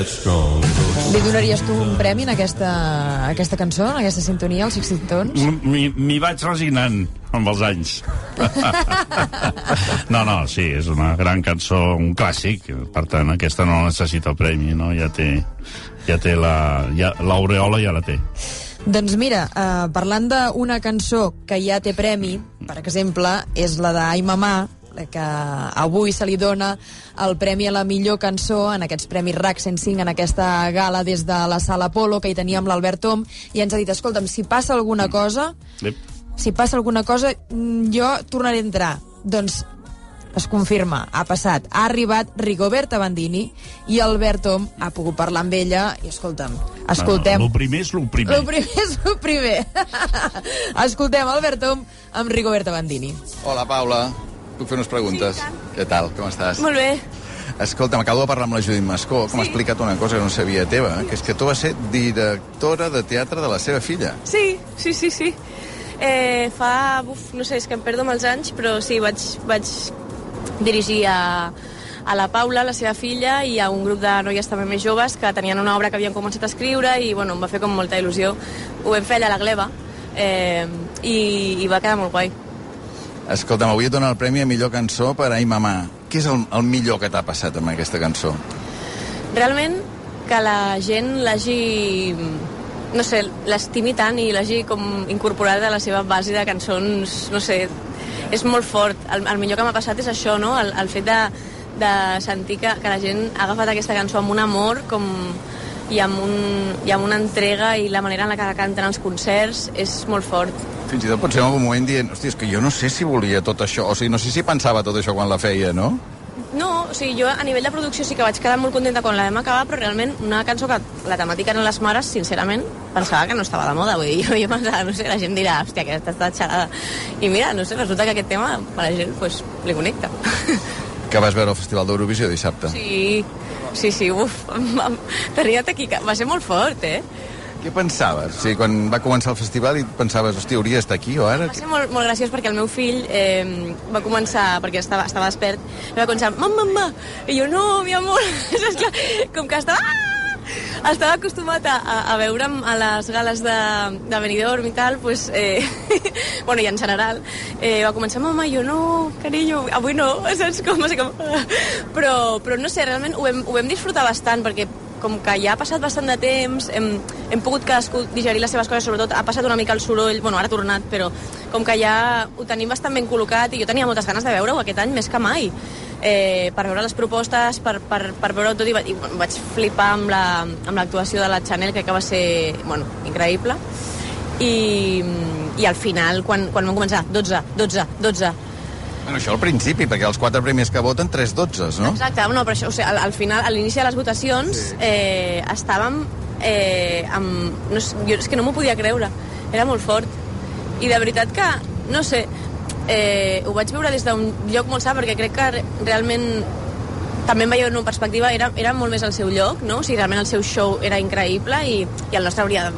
Li donaries tu un premi en aquesta, aquesta cançó, en aquesta sintonia, els Sixteen Tones? M'hi vaig resignant amb els anys. no, no, sí, és una gran cançó, un clàssic. Per tant, aquesta no necessita el premi, no? Ja té, ja té la... Ja, l'aureola ja la té. Doncs mira, eh, parlant d'una cançó que ja té premi, per exemple, és la d'Ai Mamà, que avui se li dona el premi a la millor cançó en aquests Premis RAC 105 en aquesta gala des de la Sala Polo, que hi teníem l'Albert Tom, i ens ha dit, escolta'm, si passa alguna cosa, Ep. si passa alguna cosa, mm, jo tornaré a entrar. Doncs es confirma, ha passat. Ha arribat Rigoberta Bandini i Albert Tom ha pogut parlar amb ella i escolta'm, escoltem... El primer és el primer. El primer és el primer. Escoltem Albert Tom amb Rigoberta Bandini. Hola, Paula. Puc fer unes preguntes? Què tal? Com estàs? Molt bé. Escolta'm, acabo de parlar amb la Judit Mascó, que m'ha explicat una cosa que no sabia teva, que és que tu vas ser directora de teatre de la seva filla. Sí, sí, sí, sí. Eh, fa, uf, no sé, és que em perdo els anys, però sí, vaig, vaig dirigir a, a la Paula, la seva filla, i a un grup de noies també més joves que tenien una obra que havien començat a escriure i bueno, em va fer com molta il·lusió. Ho vam fer allà a la Gleba eh, i, i va quedar molt guai. Escolta'm, avui et dona el premi a millor cançó per Ai Mamà. Què és el, el millor que t'ha passat amb aquesta cançó? Realment, que la gent l'hagi no sé, l'estimi tant i l'hagi com incorporat a la seva base de cançons, no sé, és molt fort. El, el millor que m'ha passat és això, no? El, el fet de, de sentir que, que la gent ha agafat aquesta cançó amb un amor com, i, amb un, i amb una entrega i la manera en la que la canten els concerts és molt fort. Fins i tot pot ser en algun moment dient, hòstia, és que jo no sé si volia tot això, o sigui, no sé si pensava tot això quan la feia, no? No, o sigui, jo a nivell de producció sí que vaig quedar molt contenta quan la vam acabar, però realment una cançó que la temàtica eren les mares, sincerament, pensava que no estava de moda. Vull dir, jo, jo pensava, no sé, la gent dirà, hòstia, aquesta està xerada. I mira, no sé, resulta que aquest tema a la gent pues, li connecta. Que vas veure el Festival d'Eurovisió dissabte. Sí, sí, sí, uf, tenia taquica. Va ser molt fort, eh? Què pensaves? Sigui, quan va començar el festival i pensaves, hòstia, hauria d'estar aquí o ara? Va ser molt, molt graciós perquè el meu fill eh, va començar, perquè estava, estava despert, va començar, mamma, mamma, i jo, no, mi amor, saps clar? Com que estava... Ah! Estava acostumat a, a, veure'm a les gales de, de Benidorm i tal, pues, eh, bueno, i en general, eh, va començar, mama, jo no, carinyo, avui no, saps com? Sigui, com... Però, però no sé, realment ho vam, ho vam disfrutar bastant, perquè com que ja ha passat bastant de temps, hem, hem pogut cadascú digerir les seves coses, sobretot ha passat una mica el soroll, bueno, ara ha tornat, però com que ja ho tenim bastant ben col·locat i jo tenia moltes ganes de veure-ho aquest any més que mai, eh, per veure les propostes, per, per, per veure tot i, i bueno, vaig flipar amb la- amb l'actuació la, de la Chanel, crec que va ser, bueno, increïble. I, i al final, quan, quan vam començar, 12, 12, 12, Bueno, això al principi, perquè els quatre primers que voten, tres dotzes, no? Exacte, no, però això, o sigui, al, al final, a l'inici de les votacions, sí. eh, estàvem eh, amb... No, jo és que no m'ho podia creure, era molt fort. I de veritat que, no sé, eh, ho vaig veure des d'un lloc molt sa, perquè crec que re- realment també em veia en una perspectiva, era, era molt més el seu lloc, no? O sigui, realment el seu show era increïble i, i el nostre hauria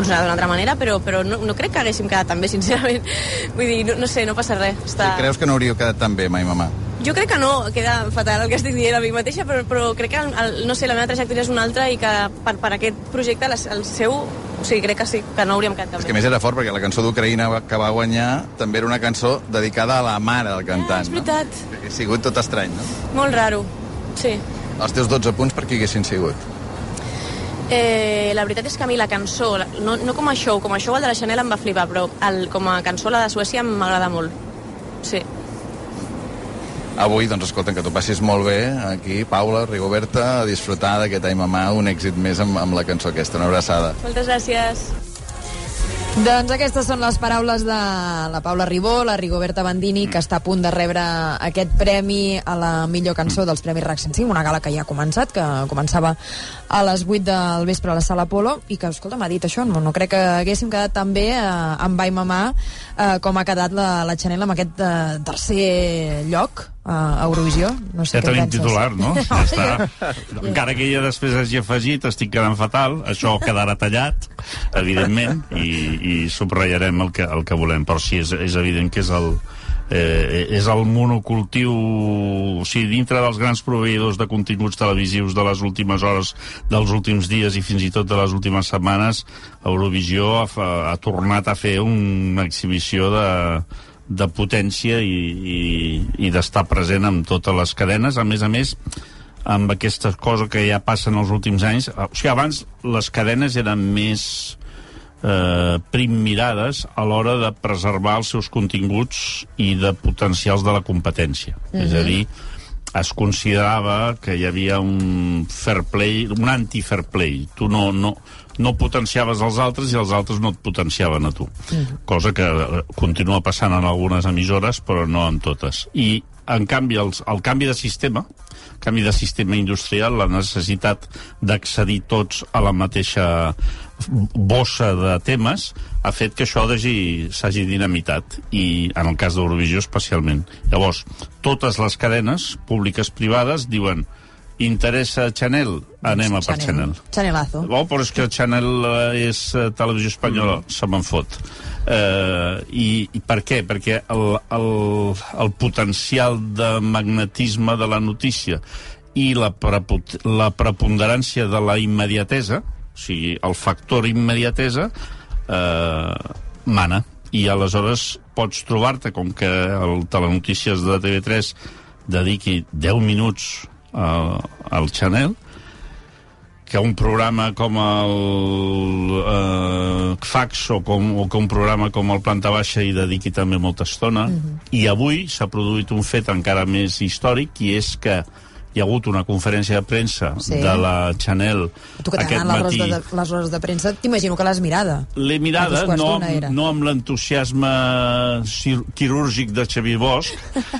funcionat d'una altra manera, però, però no, no crec que haguéssim quedat tan bé, sincerament. Vull dir, no, no sé, no passa res. Està... Si creus que no hauríeu quedat tan bé, mai, mamà? Jo crec que no, queda fatal el que estic dient a mi mateixa, però, però crec que, el, el, no sé, la meva trajectòria és una altra i que per, per aquest projecte, les, el seu, o sigui, crec que sí, que no hauríem quedat tan És que més era fort, perquè la cançó d'Ucraïna que va guanyar també era una cançó dedicada a la mare del cantant. Ah, és veritat. No? Ha sigut tot estrany, no? Molt raro, sí. Els teus 12 punts per qui haguessin sigut? Eh, la veritat és que a mi la cançó, no, no com a show, com a show el de la Chanel em va flipar, però el, com a cançó la de Suècia m'agrada molt. Sí. Avui, doncs, escolta, que t'ho passis molt bé aquí, Paula, Rigoberta, a disfrutar d'aquest Ai Mamà, un èxit més amb, amb la cançó aquesta. Una abraçada. Moltes gràcies. Doncs aquestes són les paraules de la Paula Ribó, la Rigoberta Bandini, que està a punt de rebre aquest premi a la millor cançó dels Premis RAC 105, una gala que ja ha començat, que començava a les 8 del vespre a la Sala Polo, i que, escolta, m'ha dit això, no, no crec que haguéssim quedat tan bé eh, amb Vai Mamà eh, com ha quedat la, la Chanel amb aquest eh, tercer lloc a Eurovisió? No sé Ja tenim penses. titular, no? Ja està. Encara que ella després hagi afegit, estic quedant fatal, això quedarà tallat, evidentment, i, i subratllarem el que, el que volem. Però sí, és, és evident que és el, eh, és el monocultiu o sigui, dintre dels grans proveïdors de continguts televisius de les últimes hores, dels últims dies i fins i tot de les últimes setmanes Eurovisió ha, ha tornat a fer una exhibició de, de potència i, i, i d'estar present amb totes les cadenes, a més a més amb aquesta cosa que ja passa en els últims anys o sigui, abans les cadenes eren més eh, prim mirades a l'hora de preservar els seus continguts i de potencials de la competència. Mm -hmm. És a dir, es considerava que hi havia un fair play, un anti-fair play. Tu no, no, no potenciaves els altres i els altres no et potenciaven a tu. Mm. Cosa que eh, continua passant en algunes emissores, però no en totes. I, en canvi, els, el canvi de sistema, canvi de sistema industrial, la necessitat d'accedir tots a la mateixa bossa de temes ha fet que això hagi- s'hagi dinamitat i en el cas d'Eurovisió especialment. Llavors, totes les cadenes públiques privades diuen interessa Chanel, anem a per Chanel. Chanelazo. Oh, però és que el Chanel eh, és eh, televisió espanyola, se me'n fot. Eh, i, I per què? Perquè el, el, el potencial de magnetisme de la notícia i la, prepot- la preponderància de la immediatesa, o sigui, el factor immediatesa, eh, mana. I aleshores pots trobar-te, com que el Telenotícies de TV3 dediqui 10 minuts al, al Chanel, que un programa com el eh, Fax o, com, o que un programa com el Planta Baixa hi dediqui també molta estona. Mm -hmm. I avui s'ha produït un fet encara més històric, i és que hi ha hagut una conferència de premsa Sí. de la Chanel Tu que aquest t'agraden les, matí. hores de, les hores de premsa, t'imagino que l'has mirada. L'he mirada, no, amb, no amb l'entusiasme quirúrgic de Xavier Bosch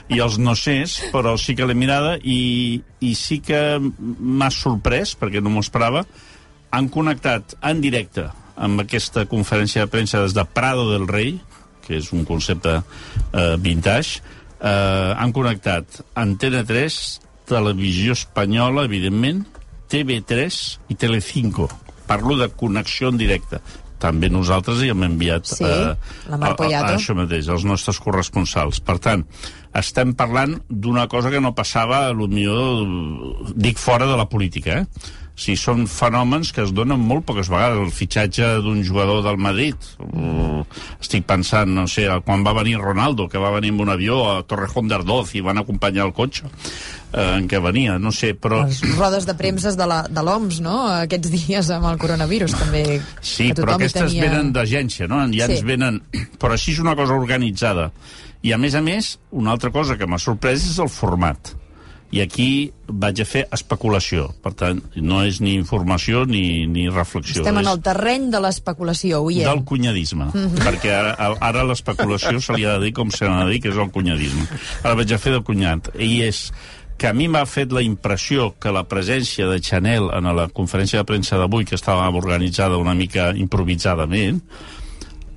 i els no sés, però sí que l'he mirada i, i sí que m'ha sorprès, perquè no m'ho esperava, han connectat en directe amb aquesta conferència de premsa des de Prado del Rei, que és un concepte eh, vintage, eh, han connectat Antena 3, Televisió Espanyola, evidentment, TV3 i Telecinco. Parlo de connexió en directe. També nosaltres hi hem enviat Sí, la Mar a, a, a, Poyato. això mateix, els nostres corresponsals. Per tant, estem parlant d'una cosa que no passava, a millor, dic fora de la política, eh? Si són fenòmens que es donen molt poques vegades. El fitxatge d'un jugador del Madrid, uh, estic pensant, no sé, quan va venir Ronaldo, que va venir amb un avió a Torrejón d'Ardoz i van acompanyar el cotxe eh, en què venia, no sé, però... Les rodes de premses de la- de l'OMS, no?, aquests dies amb el coronavirus, també. Sí, que però aquestes tenia... venen d'agència, no? Ja Sí. ens venen... Però així és una cosa organitzada. I, a més a més, una altra cosa que m'ha sorprès és el format. I aquí vaig a fer especulació. Per tant, no és ni informació ni, ni reflexió. Estem en el terreny de l'especulació, ho del cunyadisme, perquè ara, ara l'especulació se li ha de dir com se n'ha de dir, que és el cunyadisme. Ara vaig a fer de cunyat. I és que a mi m'ha fet la impressió que la presència de Chanel en la conferència de premsa d'avui, que estava organitzada una mica improvisadament,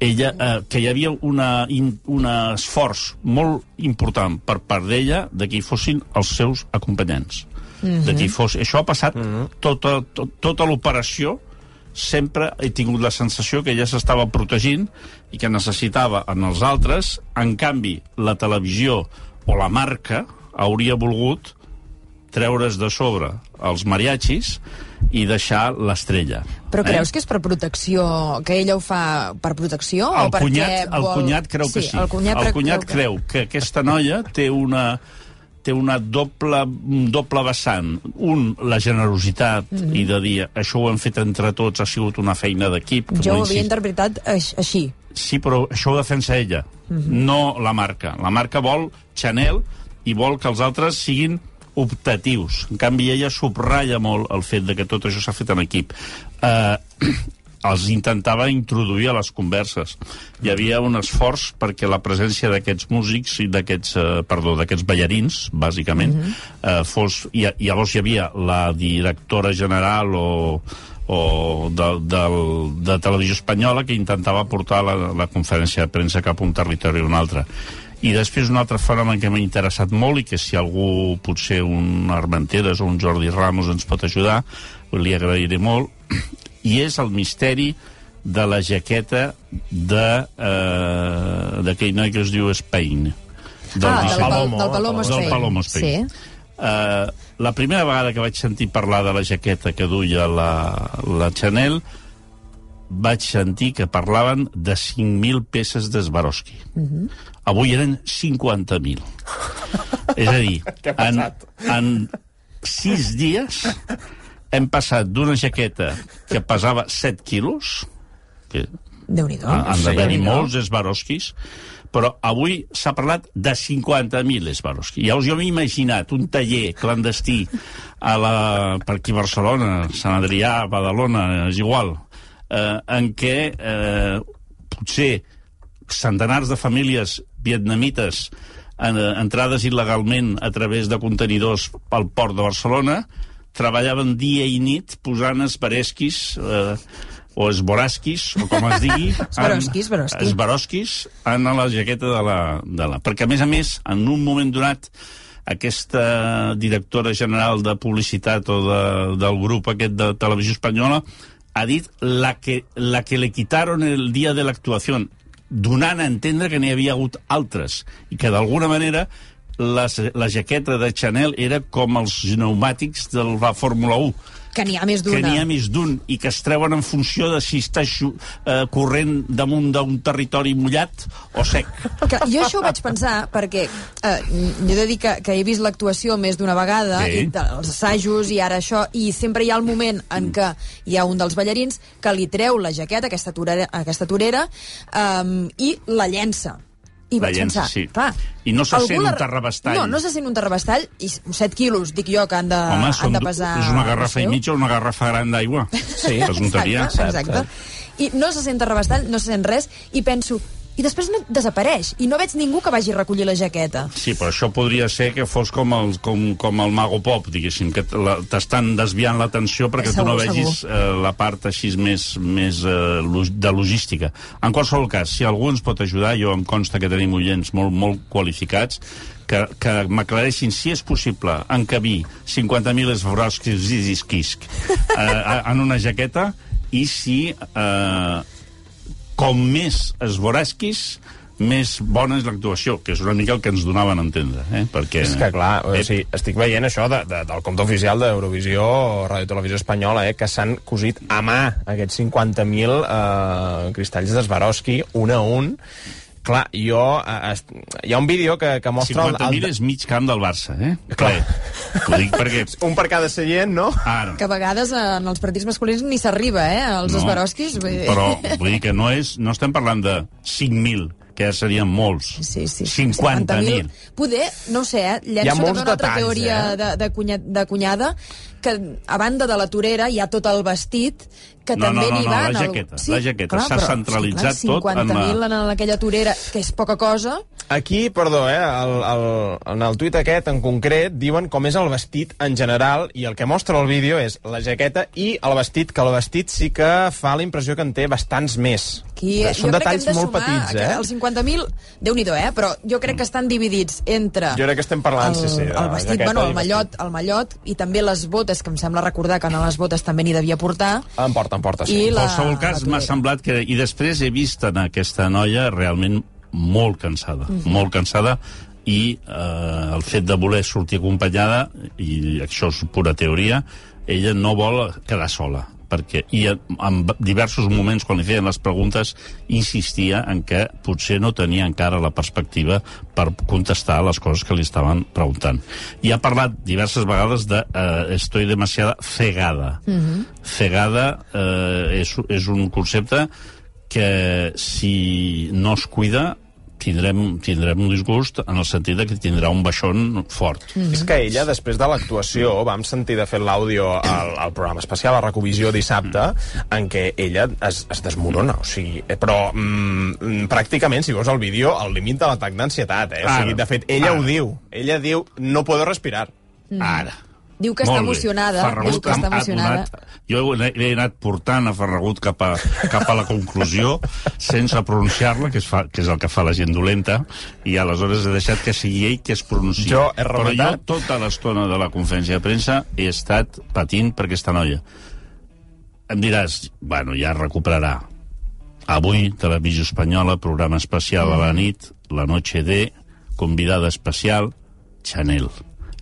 ella, eh, que hi havia una, in, un esforç molt important per part d'ella de que hi fossin els seus acompanyants. Mm -hmm. de que hi fos... Això ha passat mm -hmm. tota, to, tota l'operació sempre he tingut la sensació que ella s'estava protegint i que necessitava en els altres. En canvi, la televisió o la marca hauria volgut treure's de sobre els mariachis i deixar l'estrella. Però creus que és per protecció, que ella ho fa per protecció? o el perquè cunyat, el vol... cunyat creu que sí. El cunyat, el creu- cunyat que- creu que aquesta noia té una té una doble, un doble vessant. Un, la generositat mm. -hmm. i de dir això ho hem fet entre tots, ha sigut una feina d'equip. Jo ho havia interpretat aix- així. Sí, però això ho defensa ella, mm -hmm. no la marca. La marca vol Chanel i vol que els altres siguin optatius. En canvi, ella subratlla molt el fet de que tot això s'ha fet en equip. Eh, els intentava introduir a les converses. Hi havia un esforç perquè la presència d'aquests músics i d'aquests, eh, perdó, d'aquests ballarins, bàsicament, mm -hmm. eh, fos... I, i llavors hi havia la directora general o o de, de, de Televisió Espanyola que intentava portar la, la conferència de premsa cap a un territori o un altre. I després un altre fenomen que m'ha interessat molt i que si algú, potser un Armenteres o un Jordi Ramos ens pot ajudar, li agrairé molt, i és el misteri de la jaqueta de, eh, d'aquell noi que es diu Spain. Del ah, del, Palomo, del Palomo del Spain. Palomo Spain. Sí. Uh, la primera vegada que vaig sentir parlar de la jaqueta que duia la, la Chanel vaig sentir que parlaven de 5.000 peces d'Esbaroski. Mhm. Avui eren 50.000. És a dir, en, en sis dies hem passat d'una jaqueta que pesava 7 quilos, que Déu-n'hi-do. Ah, han d'haver-hi no? molts Swarovskis, però avui s'ha parlat de 50.000 Swarovski. Llavors jo m'he imaginat un taller clandestí a la, per aquí a Barcelona, Sant Adrià, Badalona, és igual, eh, en què eh, potser centenars de famílies vietnamites en, eh, entrades il·legalment a través de contenidors pel port de Barcelona treballaven dia i nit posant esbaresquis eh, o esborasquis, o com es digui... Swarovski. Esbaroskis en la jaqueta de la, de la... Perquè, a més a més, en un moment donat, aquesta directora general de publicitat o de, del grup aquest de Televisió Espanyola ha dit la que, la que le quitaron el dia de l'actuació, donant a entendre que n'hi havia hagut altres, i que d'alguna manera la, la jaqueta de Chanel era com els pneumàtics de la Fórmula 1, Que n'hi ha més que d'una. n'hi ha més d'un i que es treuen en funció de si està eh, corrent damunt d'un territori mullat o sec. Que jo això ho vaig pensar perquè eh, jo he de dir que, que he vist l'actuació més d'una vegada, Sí. i els assajos i ara això, i sempre hi ha el moment en què hi ha un dels ballarins que li treu la jaqueta, aquesta torera, aquesta torera um, i la llença. I vaig llença, pensar, sí. clar, I no se sent un terrabastall. No, no se sent un terrabastall, i 7 quilos, dic jo, que han de, Home, han de pesar... és una garrafa i mitja o una garrafa gran d'aigua. Sí. És un. Exacte, exacte. I no se sent terrabastall, no se sent res, i penso, i després no desapareix, i no veig ningú que vagi a recollir la jaqueta. Sí, però això podria ser que fos com el, com, com el Mago Pop, diguéssim, que t'estan desviant l'atenció perquè tu no Segur, vegis eh, la part així més, més eh, de logística. En qualsevol cas, si algú ens pot ajudar, jo em consta que tenim oients molt, molt qualificats, que, que m'aclareixin si és possible encabir 50.000 esbrosquis i disquisc eh, en una jaqueta i si eh, com més esborasquis, més bona és l'actuació, que és una mica el que ens donaven a entendre, eh? Perquè... És que, clar, o Eh, sigui, estic veient això de, de, del compte oficial d'Eurovisió o Ràdio Televisió Espanyola, eh, que s'han cosit a mà aquests 50.000 eh, cristalls d'Esbaroski, un a un. Clar, jo... Eh, hi ha un vídeo que, que mostra... el- 50.000 el, és mig camp del Barça, eh? Clar. Ho dic perquè... un per cada seient, no? Ara, Que a vegades eh, en els partits masculins ni s'arriba, eh, als no, dir- Però vull dir que no, és, no estem parlant de 5.000, que ja serien molts. Sí, sí. 50.000. Poder, no ho sé, eh? Hi ha llenço també una altra detalls, teoria eh? de, de, cunya, de cunyada, que a banda de la torera hi ha tot el vestit, que No, també no, no, n'hi no, va... la en el- jaqueta, la jaqueta. S'ha però, centralitzat sí, clar, tot en la- 50.000 en, aquella torera, que és poca cosa, Aquí, perdó, eh, el, el, en el tuit aquest en concret diuen com és el vestit en general i el que mostra el vídeo és la jaqueta i el vestit, que el vestit sí que fa la impressió que en té bastants més. Aquí, Eh, Són jo crec que detalls de molt sumar petits, eh? Els 50.000, déu nhi eh? Però jo crec que estan dividits entre... Jo crec que estem parlant, el, sí, sí, el vestit, jaqueta bueno, el mallot, el mallot, i també les botes, que em sembla recordar que en les botes també n'hi devia portar. Em porta, em porta, sí. I En la- qualsevol cas, m'ha semblat que... I després he vist en aquesta noia realment molt cansada, molt cansada, i eh, el fet de voler sortir acompanyada, i això és pura teoria, ella no vol quedar sola perquè, i en, diversos moments quan li feien les preguntes insistia en que potser no tenia encara la perspectiva per contestar les coses que li estaven preguntant. I ha parlat diverses vegades de eh, estoy demasiada cegada. Cegada eh, és, és un concepte que si no es cuida tindrem, tindrem un disgust en el sentit de que tindrà un baixón fort. Mm. És que ella, després de l'actuació, vam sentir de fer l'àudio al, al programa especial, a Recovisió dissabte, en què ella es, es desmorona, o sigui, eh, però mm, pràcticament, si veus el vídeo, al límit de l'atac d'ansietat, eh? O sigui, de fet, ella Ara. ho diu. Ella diu, no puedo respirar. Ara. Diu que està Molt bé. emocionada, Ferragut diu que està ha- ha emocionada. donat- jo he, he anat portant a Ferragut cap a, cap a la conclusió sense pronunciar-la, que, es fa, que és el que fa la gent dolenta, i aleshores he deixat que sigui ell que es pronunciï. Jo he Però jo rematat- tota l'estona de la conferència de premsa he estat patint per aquesta noia. Em diràs, bueno, ja es recuperarà. Avui, Televisió Espanyola, programa especial a la nit, la noche de, convidada especial, Chanel.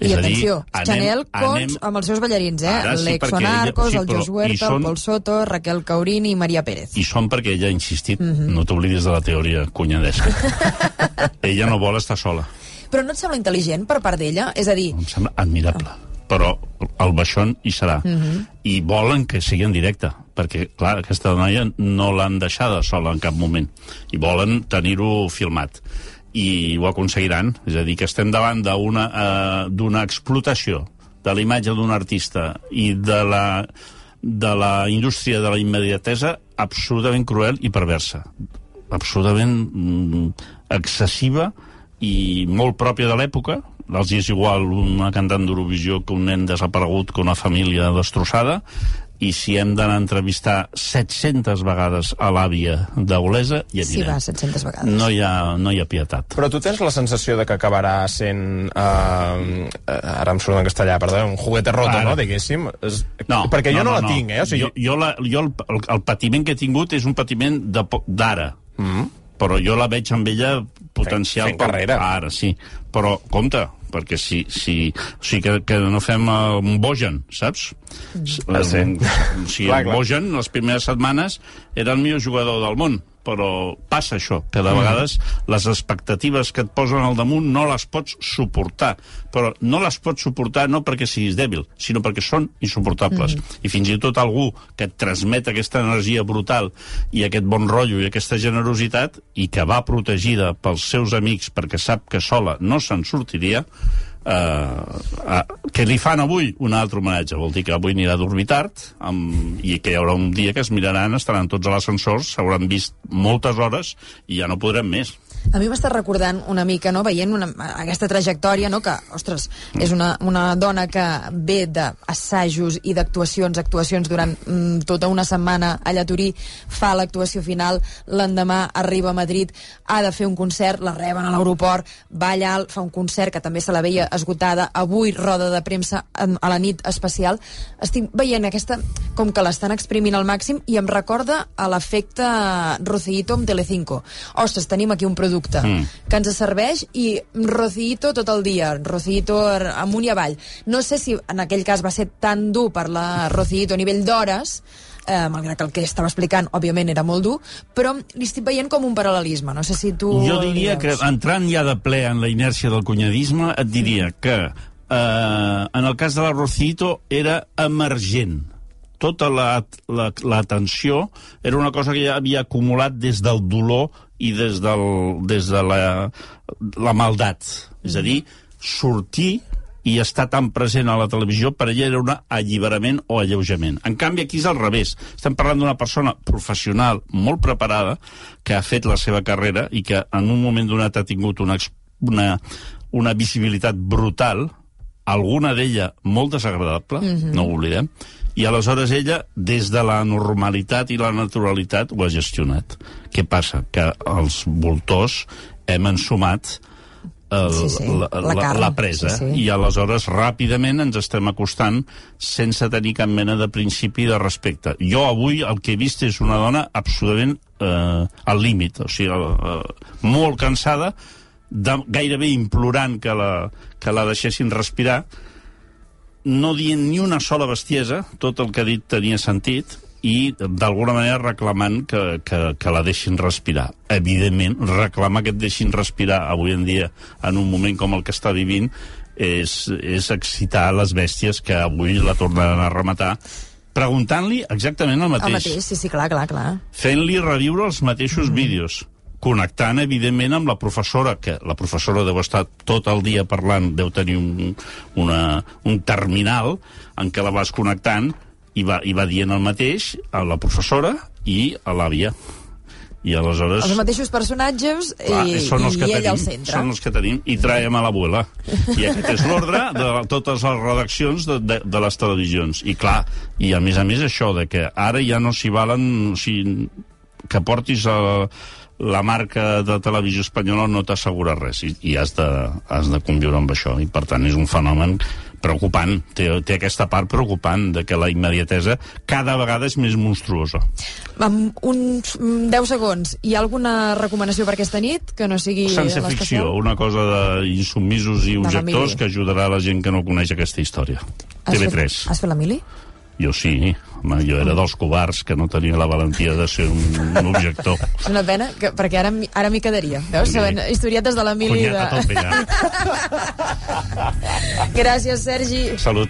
I És dir, atenció, anem- Chanel anem- Cons amb els seus ballarins, eh? Ara sí, Arcos, sí, el Jos i Huerta, són- el Pol Soto, Raquel Caurini i Maria Pérez. I són perquè ella ha insistit, no t'oblidis de la teoria cunyadesca. ella no vol estar sola. Però no et sembla intel·ligent per part d'ella? És a dir, Em sembla admirable. Però el baixón hi serà. I volen que sigui en directe, perquè, clar, aquesta noia no l'han deixada sola en cap moment. I volen tenir-ho filmat. I ho aconseguiran. És a dir, que estem davant d'una eh, explotació de la imatge d'un artista i de la, de la indústria de la immediatesa absolutament cruel i perversa. Absolutament mm, excessiva i molt pròpia de l'època. Els és igual una cantant d'Eurovisió que un nen desaparegut que una família destrossada i si hem d'anar a entrevistar 700 vegades a l'àvia d'Olesa, hi s'hi anirem. va 700 vegades. No hi, ha, no hi ha pietat. Però tu tens la sensació de que acabarà sent... Uh, ara em surt en castellà, perdó, un juguete roto, Ara. no, diguéssim? És, No, perquè jo no, la tinc, eh? O sigui, jo, jo, la, jo el, el, el patiment que he tingut és un patiment d'ara. Mm. Però jo la veig amb ella potencial... Fent- fent carrera. Ara, sí. Però, compte, perquè si, si, o sigui que, que no fem uh, un Bojan, saps? Mm. Ah, sí. O sigui, Clar, el clar. Bojan, les primeres setmanes, era el millor jugador del món, però passa això, que Mm. de vegades les expectatives que et posen al damunt no les pots suportar. Però no les pots suportar no perquè siguis dèbil, sinó perquè són insuportables. I fins i tot algú que et transmet aquesta energia brutal i aquest bon rotllo i aquesta generositat i que va protegida pels seus amics perquè sap que sola no se'n sortiria, eh, eh, que li fan avui un altre homenatge. Vol dir que avui anirà a dormir tard amb, i que hi haurà un dia que es miraran, estaran tots a l'ascensor, s'hauran vist moltes hores i ja no podrem més. A mi m'està recordant una mica, no?, veient una, aquesta trajectòria, no?, que, ostres, és una, una dona que ve d'assajos i d'actuacions, actuacions durant mm, tota una setmana a Turí, fa l'actuació final, l'endemà arriba a Madrid, ha de fer un concert, la reben a l'aeroport, va allà, fa un concert que també se la veia esgotada, avui roda de premsa a la nit especial. Estic veient aquesta, com que l'estan exprimint al màxim, i em recorda a l'efecte Rocíito amb Telecinco. Ostres, tenim aquí un producte mm. que ens serveix i Rocíito tot el dia, Rocíito ar- amunt i avall. No sé si en aquell cas va ser tan dur per la Rocíito a nivell d'hores, eh, malgrat que el que estava explicant, òbviament, era molt dur, però li estic veient com un paral·lelisme. No sé si tu... Jo diria que, entrant ja de ple en la inèrcia del cunyadisme, et diria que eh, en el cas de la Rocito era emergent. Tota la, la, la era una cosa que ja havia acumulat des del dolor i des, del, des de la, la maldat. És a dir, sortir i estar tan present a la televisió per ella era un alliberament o alleujament. En canvi, aquí és al revés. Estem parlant d'una persona professional molt preparada que ha fet la seva carrera i que en un moment donat ha tingut una, una, una visibilitat brutal, alguna d'ella molt desagradable, mm -hmm. no ho oblidem, i aleshores ella, des de la normalitat i la naturalitat, ho ha gestionat. Què passa? Que els voltors hem ensumat el, Sí, sí, la, la la, la presa sí, sí. i aleshores ràpidament ens estem acostant sense tenir cap mena de principi de respecte. Jo avui el que he vist és una dona absolutament eh, al límit, o sigui, eh, molt cansada, de, gairebé implorant que la, que la deixessin respirar, no dient ni una sola bestiesa, tot el que ha dit tenia sentit, i d'alguna manera reclamant que, que, que la deixin respirar. Evidentment, reclamar que et deixin respirar avui en dia, en un moment com el que està vivint, és, és excitar les bèsties que avui la tornaran a rematar, preguntant-li exactament el El mateix mateix, sí, sí, clar, clar, clar. fent-li reviure els mateixos mm. vídeos connectant, evidentment, amb la professora, que la professora deu estar tot el dia parlant, deu tenir un, una, un terminal en què la vas connectant i va, i va dient el mateix a la professora i a l'àvia. I aleshores... Els mateixos personatges i, Clar, són els que i ell tenim, al centre. Són els que tenim i traiem a l'abuela. I aquest és l'ordre de totes les redaccions de, de, de les televisions. I clar, i a més a més això de que ara ja no s'hi valen... O sigui, que portis a, la marca de televisió espanyola no t'assegura res i, i has, de, has de conviure amb això i per tant és un fenomen preocupant, té, té aquesta part preocupant de que la immediatesa cada vegada és més monstruosa. Amb uns mm, 10 segons, hi ha alguna recomanació per aquesta nit que no sigui Sense ficció, una cosa d'insubmisos i objectors que ajudarà la gent que no coneix aquesta història. Has TV3. Fet, has fet l'Emili? Jo sí, home, jo era dels covards que no tenia la valentia de ser un, un objector. És una pena, que, perquè ara, ara m'hi quedaria. Veus, Sí. sabent historietes de l'Emili... De... Gràcies, Sergi. Salut.